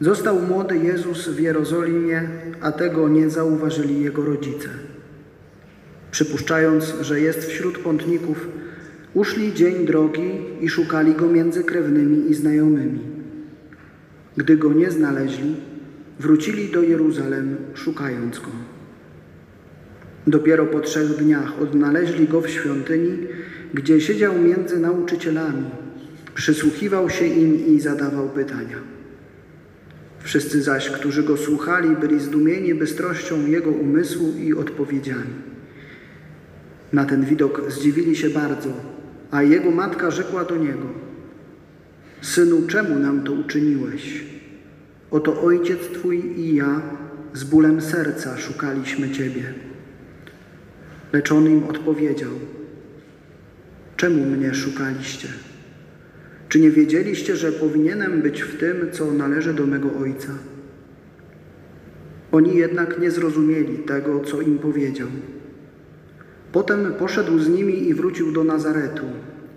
Został młody Jezus w Jerozolimie, a tego nie zauważyli jego rodzice. Przypuszczając, że jest wśród pątników, uszli dzień drogi i szukali go między krewnymi i znajomymi. Gdy go nie znaleźli, wrócili do Jeruzalem, szukając go. Dopiero po trzech dniach odnaleźli go w świątyni, gdzie siedział między nauczycielami, przysłuchiwał się im i zadawał pytania. Wszyscy zaś, którzy go słuchali, byli zdumieni bystrością jego umysłu i odpowiedziami. Na ten widok zdziwili się bardzo, a jego matka rzekła do niego: Synu, czemu nam to uczyniłeś? Oto ojciec twój i ja z bólem serca szukaliśmy ciebie. Lecz on im odpowiedział: Czemu mnie szukaliście? Czy nie wiedzieliście, że powinienem być w tym, co należy do mego ojca? Oni jednak nie zrozumieli tego, co im powiedział. Potem poszedł z nimi i wrócił do Nazaretu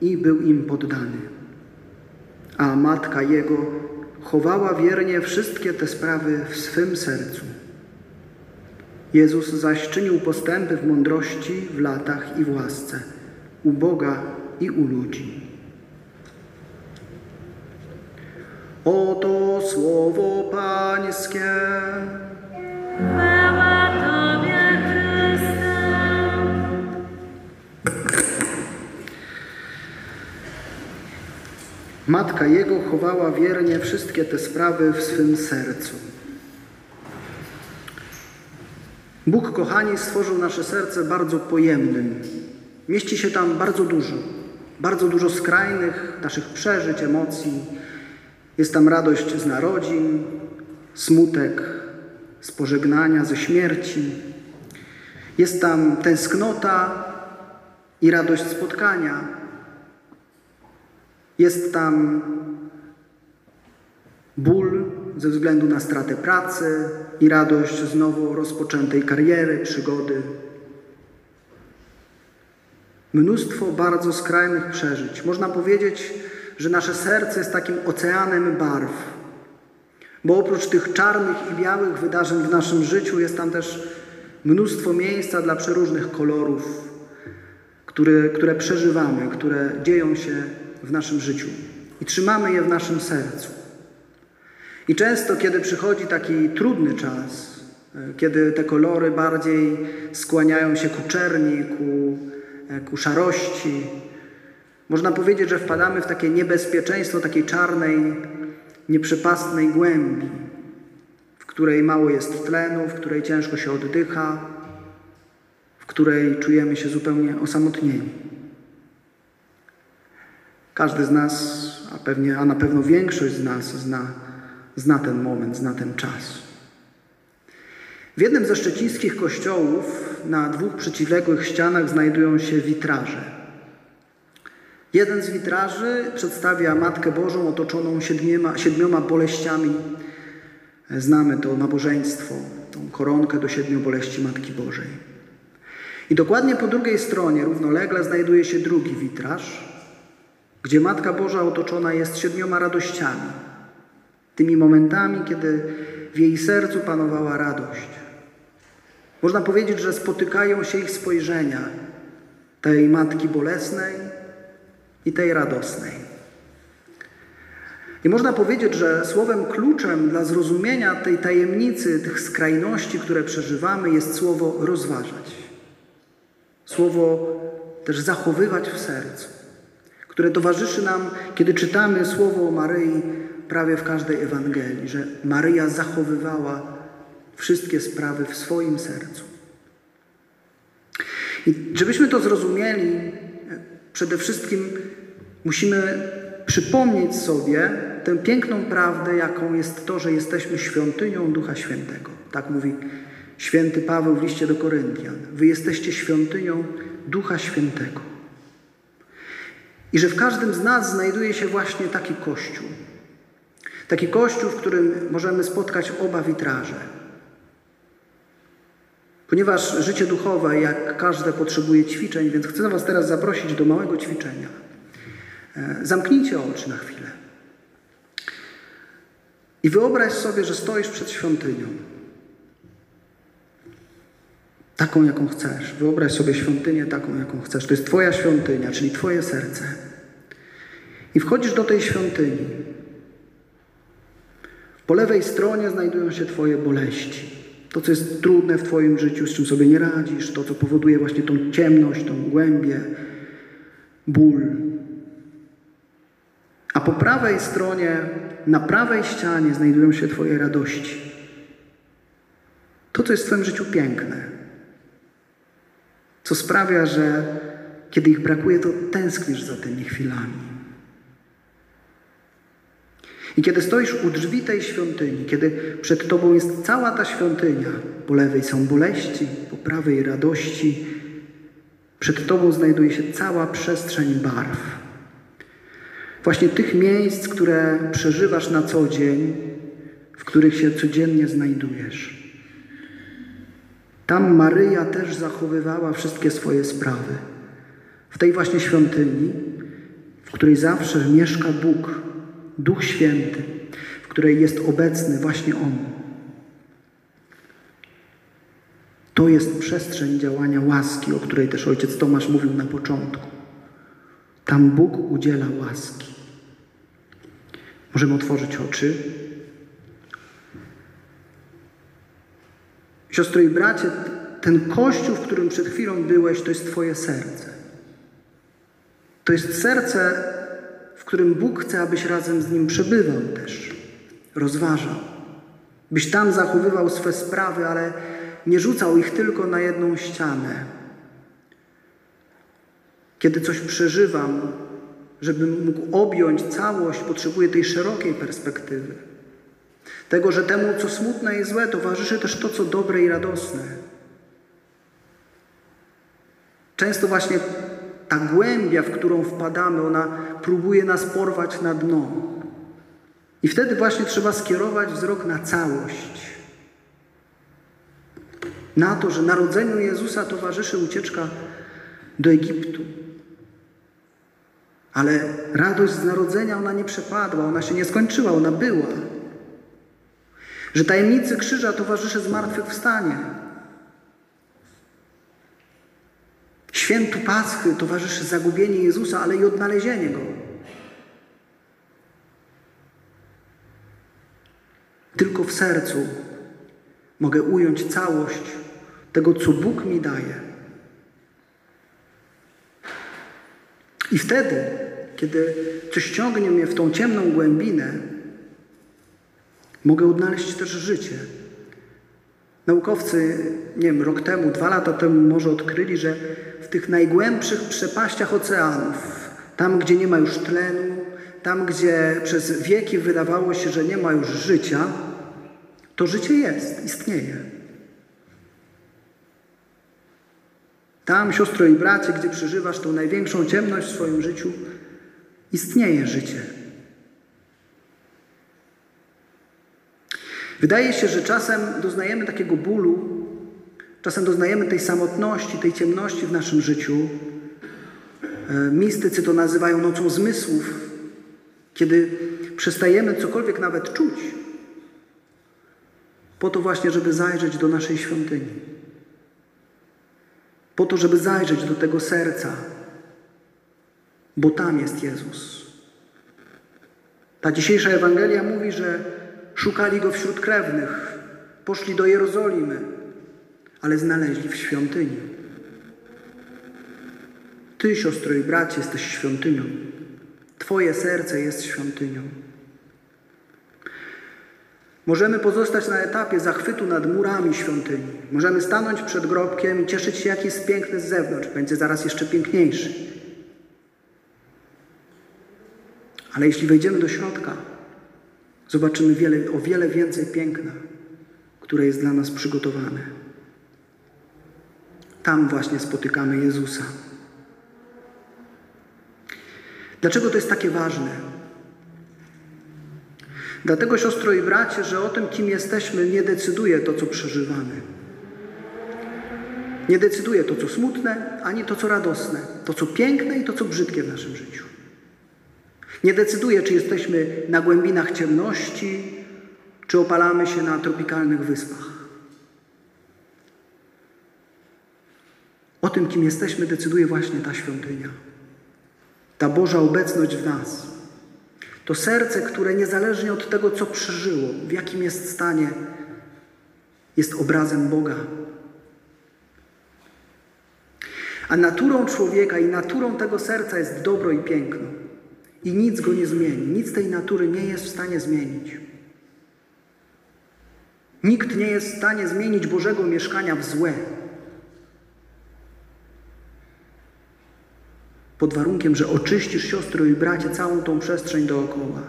i był im poddany. A matka jego chowała wiernie wszystkie te sprawy w swym sercu. Jezus zaś czynił postępy w mądrości, w latach i w łasce, u Boga i u ludzi. Oto słowo Pańskie. Chwała Tobie, Chryste. Matka jego chowała wiernie wszystkie te sprawy w swym sercu. Bóg, kochani, stworzył nasze serce bardzo pojemnym. Mieści się tam bardzo dużo, bardzo dużo skrajnych naszych przeżyć, emocji. Jest tam radość z narodzin, smutek z pożegnania, ze śmierci. Jest tam tęsknota i radość spotkania. Jest tam ból ze względu na stratę pracy i radość z nowo rozpoczętej kariery, przygody. Mnóstwo bardzo skrajnych przeżyć. Można powiedzieć, że nasze serce jest takim oceanem barw. Bo oprócz tych czarnych i białych wydarzeń w naszym życiu jest tam też mnóstwo miejsca dla przeróżnych kolorów, które, które przeżywamy, które dzieją się w naszym życiu i trzymamy je w naszym sercu. I często, kiedy przychodzi taki trudny czas, e, kiedy te kolory bardziej skłaniają się ku czerni, ku, e, ku szarości, można powiedzieć, że wpadamy w takie niebezpieczeństwo takiej czarnej, nieprzepastnej głębi, w której mało jest tlenu, w której ciężko się oddycha, w której czujemy się zupełnie osamotnieni. Każdy z nas, a, pewnie, a na pewno większość z nas zna, zna ten moment, zna ten czas. W jednym ze szczecińskich kościołów na dwóch przeciwległych ścianach znajdują się witraże. Jeden z witraży przedstawia Matkę Bożą otoczoną siedmioma, siedmioma boleściami. Znamy to nabożeństwo, tą koronkę do siedmiu boleści Matki Bożej. I dokładnie po drugiej stronie, równolegle, znajduje się drugi witraż, gdzie Matka Boża otoczona jest siedmioma radościami. Tymi momentami, kiedy w jej sercu panowała radość. Można powiedzieć, że spotykają się ich spojrzenia, tej Matki Bolesnej i tej radosnej. I można powiedzieć, że słowem kluczem dla zrozumienia tej tajemnicy, tych skrajności, które przeżywamy, jest słowo rozważać. Słowo też zachowywać w sercu, które towarzyszy nam, kiedy czytamy słowo o Maryi prawie w każdej Ewangelii, że Maryja zachowywała wszystkie sprawy w swoim sercu. I żebyśmy to zrozumieli, przede wszystkim musimy przypomnieć sobie tę piękną prawdę, jaką jest to, że jesteśmy świątynią Ducha Świętego. Tak mówi święty Paweł w liście do Koryntian. Wy jesteście świątynią Ducha Świętego. I że w każdym z nas znajduje się właśnie taki kościół. Taki kościół, w którym możemy spotkać oba witraże. Ponieważ życie duchowe, jak każde, potrzebuje ćwiczeń, więc chcę Was teraz zaprosić do małego ćwiczenia. Zamknijcie oczy na chwilę. I wyobraź sobie, że stoisz przed świątynią. Taką, jaką chcesz. Wyobraź sobie świątynię taką, jaką chcesz. To jest Twoja świątynia, czyli Twoje serce. I wchodzisz do tej świątyni. Po lewej stronie znajdują się Twoje boleści. To, co jest trudne w Twoim życiu, z czym sobie nie radzisz, to, co powoduje właśnie tą ciemność, tą głębię, ból. Po prawej stronie, na prawej ścianie znajdują się Twoje radości. To, co jest w Twoim życiu piękne. Co sprawia, że kiedy ich brakuje, to tęsknisz za tymi chwilami. I kiedy stoisz u drzwi tej świątyni, kiedy przed Tobą jest cała ta świątynia, po lewej są boleści, po prawej radości, przed Tobą znajduje się cała przestrzeń barw. Właśnie tych miejsc, które przeżywasz na co dzień, w których się codziennie znajdujesz. Tam Maryja też zachowywała wszystkie swoje sprawy. W tej właśnie świątyni, w której zawsze mieszka Bóg, Duch Święty, w której jest obecny właśnie On. To jest przestrzeń działania łaski, o której też ojciec Tomasz mówił na początku. Tam Bóg udziela łaski. Możemy otworzyć oczy. Siostry i bracie, ten kościół, w którym przed chwilą byłeś, to jest Twoje serce. To jest serce, w którym Bóg chce, abyś razem z Nim przebywał też, rozważał. Byś tam zachowywał swe sprawy, ale nie rzucał ich tylko na jedną ścianę. Kiedy coś przeżywam, żebym mógł objąć całość, potrzebuję tej szerokiej perspektywy. Tego, że temu, co smutne i złe, towarzyszy też to, co dobre i radosne. Często właśnie ta głębia, w którą wpadamy, ona próbuje nas porwać na dno. I wtedy właśnie trzeba skierować wzrok na całość. Na to, że narodzeniu Jezusa towarzyszy ucieczka do Egiptu. Ale radość z narodzenia ona nie przepadła, ona się nie skończyła, ona była. Że tajemnicy krzyża towarzyszy zmartwychwstanie. Świętu Paschy towarzyszy zagubienie Jezusa, ale i odnalezienie Go. Tylko w sercu mogę ująć całość tego, co Bóg mi daje. I wtedy, kiedy coś ciągnie mnie w tą ciemną głębinę, mogę odnaleźć też życie. Naukowcy, nie wiem, rok temu, dwa lata temu może odkryli, że w tych najgłębszych przepaściach oceanów, tam gdzie nie ma już tlenu, tam gdzie przez wieki wydawało się, że nie ma już życia, to życie jest, istnieje. Tam, siostro i bracie, gdzie przeżywasz tą największą ciemność w swoim życiu, istnieje życie. Wydaje się, że czasem doznajemy takiego bólu, czasem doznajemy tej samotności, tej ciemności w naszym życiu. E, mistycy to nazywają nocą zmysłów, kiedy przestajemy cokolwiek nawet czuć, po to właśnie, żeby zajrzeć do naszej świątyni. Po to, żeby zajrzeć do tego serca, bo tam jest Jezus. Ta dzisiejsza Ewangelia mówi, że szukali Go wśród krewnych, poszli do Jerozolimy, ale znaleźli w świątyni. Ty, siostro i bracie, jesteś świątynią. Twoje serce jest świątynią. Możemy pozostać na etapie zachwytu nad murami świątyni. Możemy stanąć przed grobkiem i cieszyć się, jaki jest piękny z zewnątrz. Będzie zaraz jeszcze piękniejszy. Ale jeśli wejdziemy do środka, zobaczymy wiele, o wiele więcej piękna, które jest dla nas przygotowane. Tam właśnie spotykamy Jezusa. Dlaczego to jest takie ważne? Dlatego, siostro i bracie, że o tym, kim jesteśmy, nie decyduje to, co przeżywamy. Nie decyduje to, co smutne, ani to, co radosne, to, co piękne i to, co brzydkie w naszym życiu. Nie decyduje, czy jesteśmy na głębinach ciemności, czy opalamy się na tropikalnych wyspach. O tym, kim jesteśmy, decyduje właśnie ta świątynia. Ta Boża obecność w nas. To serce, które niezależnie od tego, co przeżyło, w jakim jest stanie, jest obrazem Boga. A naturą człowieka i naturą tego serca jest dobro i piękno. I nic go nie zmieni. Nic tej natury nie jest w stanie zmienić. Nikt nie jest w stanie zmienić Bożego mieszkania w złe. Pod warunkiem, że oczyścisz siostro i bracie całą tą przestrzeń dookoła.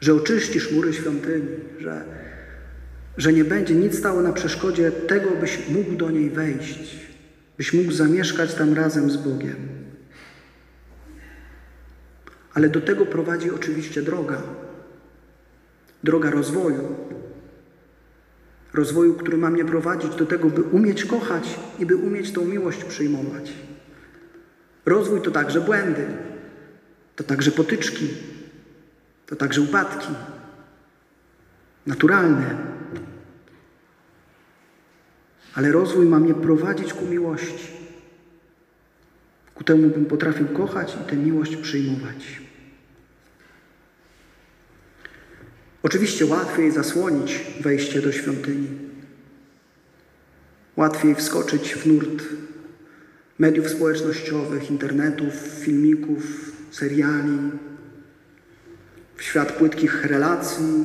Że oczyścisz mury świątyni, że, że nie będzie nic stało na przeszkodzie tego, byś mógł do niej wejść, byś mógł zamieszkać tam razem z Bogiem. Ale do tego prowadzi oczywiście droga. Droga rozwoju. Rozwoju, który ma mnie prowadzić do tego, by umieć kochać i by umieć tą miłość przyjmować. Rozwój to także błędy, to także potyczki, to także upadki. Naturalne. Ale rozwój ma mnie prowadzić ku miłości. Ku temu bym potrafił kochać i tę miłość przyjmować. Oczywiście łatwiej zasłonić wejście do świątyni. Łatwiej wskoczyć w nurt mediów społecznościowych, internetów, filmików, seriali, w świat płytkich relacji.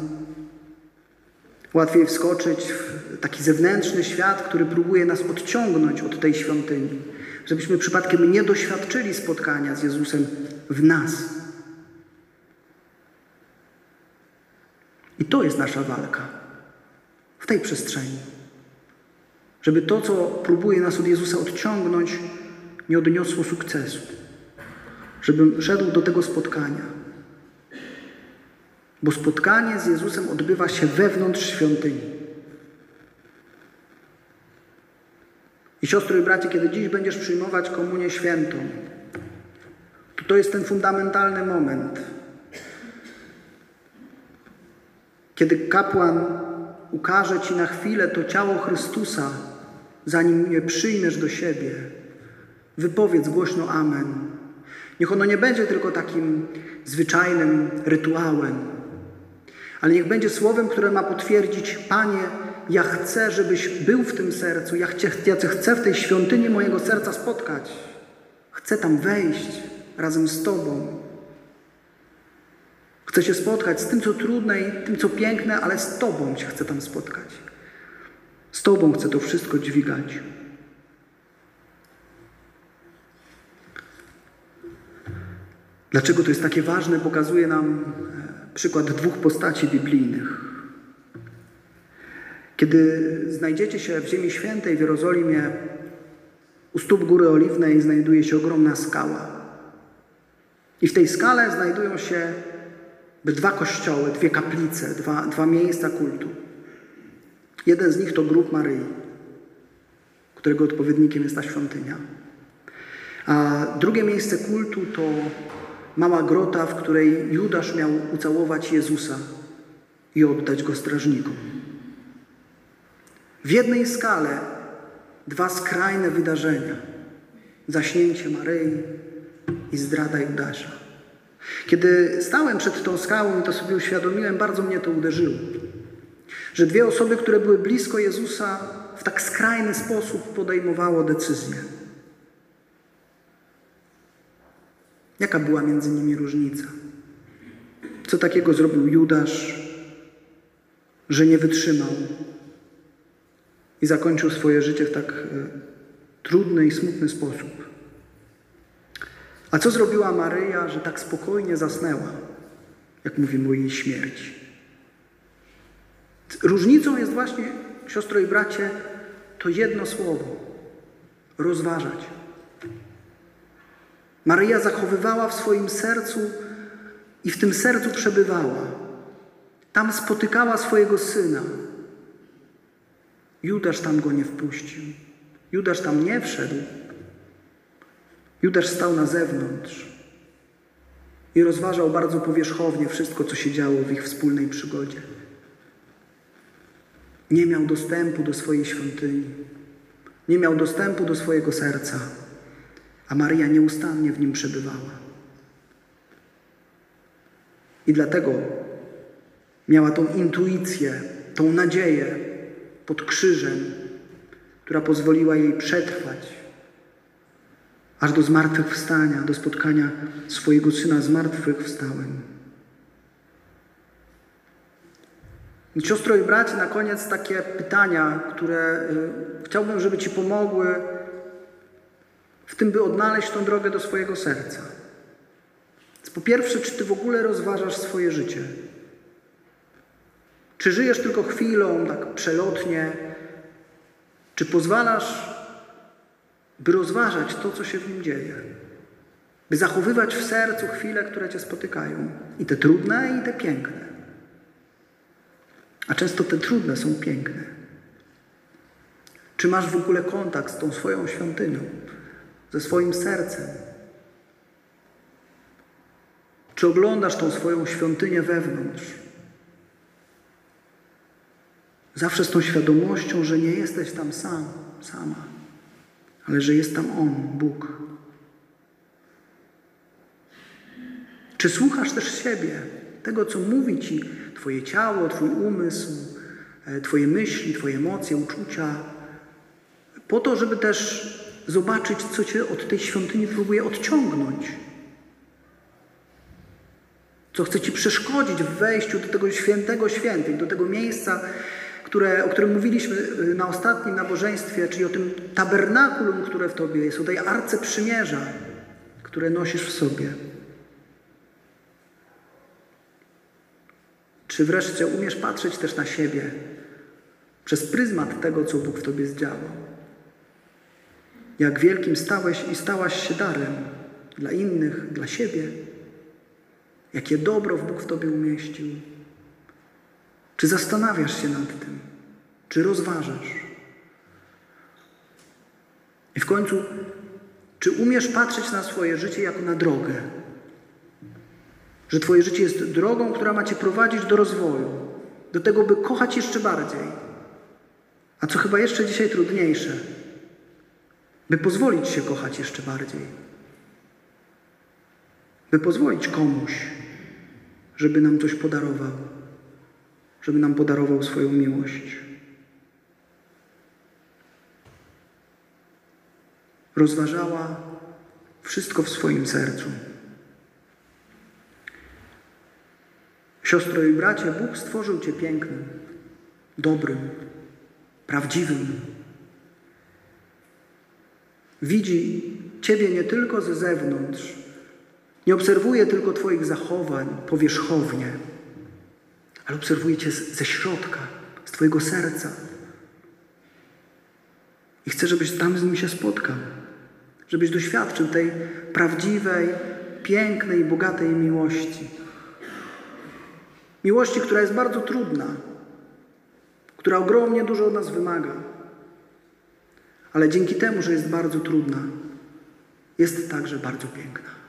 Łatwiej wskoczyć w taki zewnętrzny świat, który próbuje nas odciągnąć od tej świątyni, żebyśmy przypadkiem nie doświadczyli spotkania z Jezusem w nas. I to jest nasza walka w tej przestrzeni. Żeby to, co próbuje nas od Jezusa odciągnąć, nie odniosło sukcesu. Żebym szedł do tego spotkania. Bo spotkanie z Jezusem odbywa się wewnątrz świątyni. I siostro i bracie, kiedy dziś będziesz przyjmować komunię świętą, to to jest ten fundamentalny moment, kiedy kapłan ukaże Ci na chwilę to ciało Chrystusa, zanim je przyjmiesz do siebie, wypowiedz głośno Amen. Niech ono nie będzie tylko takim zwyczajnym rytuałem, ale niech będzie słowem, które ma potwierdzić: Panie, ja chcę, żebyś był w tym sercu, ja, chcę, ja chcę w tej świątyni mojego serca spotkać. Chcę tam wejść razem z Tobą. Chcę się spotkać z tym, co trudne i tym, co piękne, ale z Tobą się chcę tam spotkać. Z Tobą chcę to wszystko dźwigać. Dlaczego to jest takie ważne, pokazuje nam e, przykład dwóch postaci biblijnych. Kiedy znajdziecie się w Ziemi Świętej w Jerozolimie, u stóp Góry Oliwnej znajduje się ogromna skała. I w tej skale znajdują się dwa kościoły, dwie kaplice, dwa, dwa miejsca kultu. Jeden z nich to grób Maryi, którego odpowiednikiem jest ta świątynia. A drugie miejsce kultu to mała grota, w której Judasz miał ucałować Jezusa i oddać go strażnikom. W jednej skale dwa skrajne wydarzenia: zaśnięcie Maryi i zdrada Judasza. Kiedy stałem przed tą skałą i to sobie uświadomiłem, bardzo mnie to uderzyło. Że dwie osoby, które były blisko Jezusa, w tak skrajny sposób podejmowało decyzje. Jaka była między nimi różnica? Co takiego zrobił Judasz, że nie wytrzymał i zakończył swoje życie w tak e, trudny i smutny sposób? A co zrobiła Maryja, że tak spokojnie zasnęła, jak mówimy o jej śmierci? Różnicą jest właśnie, siostro i bracie, to jedno słowo rozważać. Maryja zachowywała w swoim sercu i w tym sercu przebywała. Tam spotykała swojego syna. Judasz tam go nie wpuścił. Judasz tam nie wszedł. Judasz stał na zewnątrz i rozważał bardzo powierzchownie wszystko, co się działo w ich wspólnej przygodzie. nie miał dostępu do swojej świątyni, nie miał dostępu do swojego serca, a Maria nieustannie w nim przebywała. I dlatego miała tą intuicję, tą nadzieję pod krzyżem, która pozwoliła jej przetrwać aż do zmartwychwstania, do spotkania swojego syna zmartwychwstałym. Siostro i bracie, na koniec takie pytania, które y, chciałbym, żeby Ci pomogły w tym, by odnaleźć tą drogę do swojego serca. Po pierwsze, czy Ty w ogóle rozważasz swoje życie? Czy żyjesz tylko chwilą, tak przelotnie? Czy pozwalasz, by rozważać to, co się w nim dzieje? By zachowywać w sercu chwile, które Cię spotykają. I te trudne, i te piękne. A często te trudne są piękne. Czy masz w ogóle kontakt z tą swoją świątynią, ze swoim sercem? Czy oglądasz tą swoją świątynię wewnątrz? Zawsze z tą świadomością, że nie jesteś tam sam, sama, ale że jest tam On, Bóg. Czy słuchasz też siebie, tego, co mówi Ci Twoje ciało, Twój umysł, e, Twoje myśli, Twoje emocje, uczucia, po to, żeby też zobaczyć, co Cię od tej świątyni próbuje odciągnąć. Co chce Ci przeszkodzić w wejściu do tego świętego świętych, do tego miejsca, które, o którym mówiliśmy y, na ostatnim nabożeństwie, czyli o tym tabernakulum, które w Tobie jest, o tej arce przymierza, które nosisz w sobie. Czy wreszcie umiesz patrzeć też na siebie przez pryzmat tego, co Bóg w Tobie zdziałał? Jak wielkim stałeś i stałaś się darem dla innych, dla siebie? Jakie dobro Bóg w Tobie umieścił? Czy zastanawiasz się nad tym? Czy rozważasz? I w końcu, czy umiesz patrzeć na swoje życie jako na drogę? Że Twoje życie jest drogą, która ma Cię prowadzić do rozwoju, do tego, by kochać jeszcze bardziej. A co chyba jeszcze dzisiaj trudniejsze, by pozwolić się kochać jeszcze bardziej. By pozwolić komuś, żeby nam coś podarował, żeby nam podarował swoją miłość. Rozważała wszystko w swoim sercu. Siostro i bracie, Bóg stworzył Cię pięknym, dobrym, prawdziwym. Widzi Ciebie nie tylko ze zewnątrz, nie obserwuje tylko Twoich zachowań powierzchownie, ale obserwuje Cię ze środka, z Twojego serca. I chce, żebyś tam z Nim się spotkał, żebyś doświadczył tej prawdziwej, pięknej, bogatej miłości. Miłości, która jest bardzo trudna, która ogromnie dużo od nas wymaga, ale dzięki temu, że jest bardzo trudna, jest także bardzo piękna.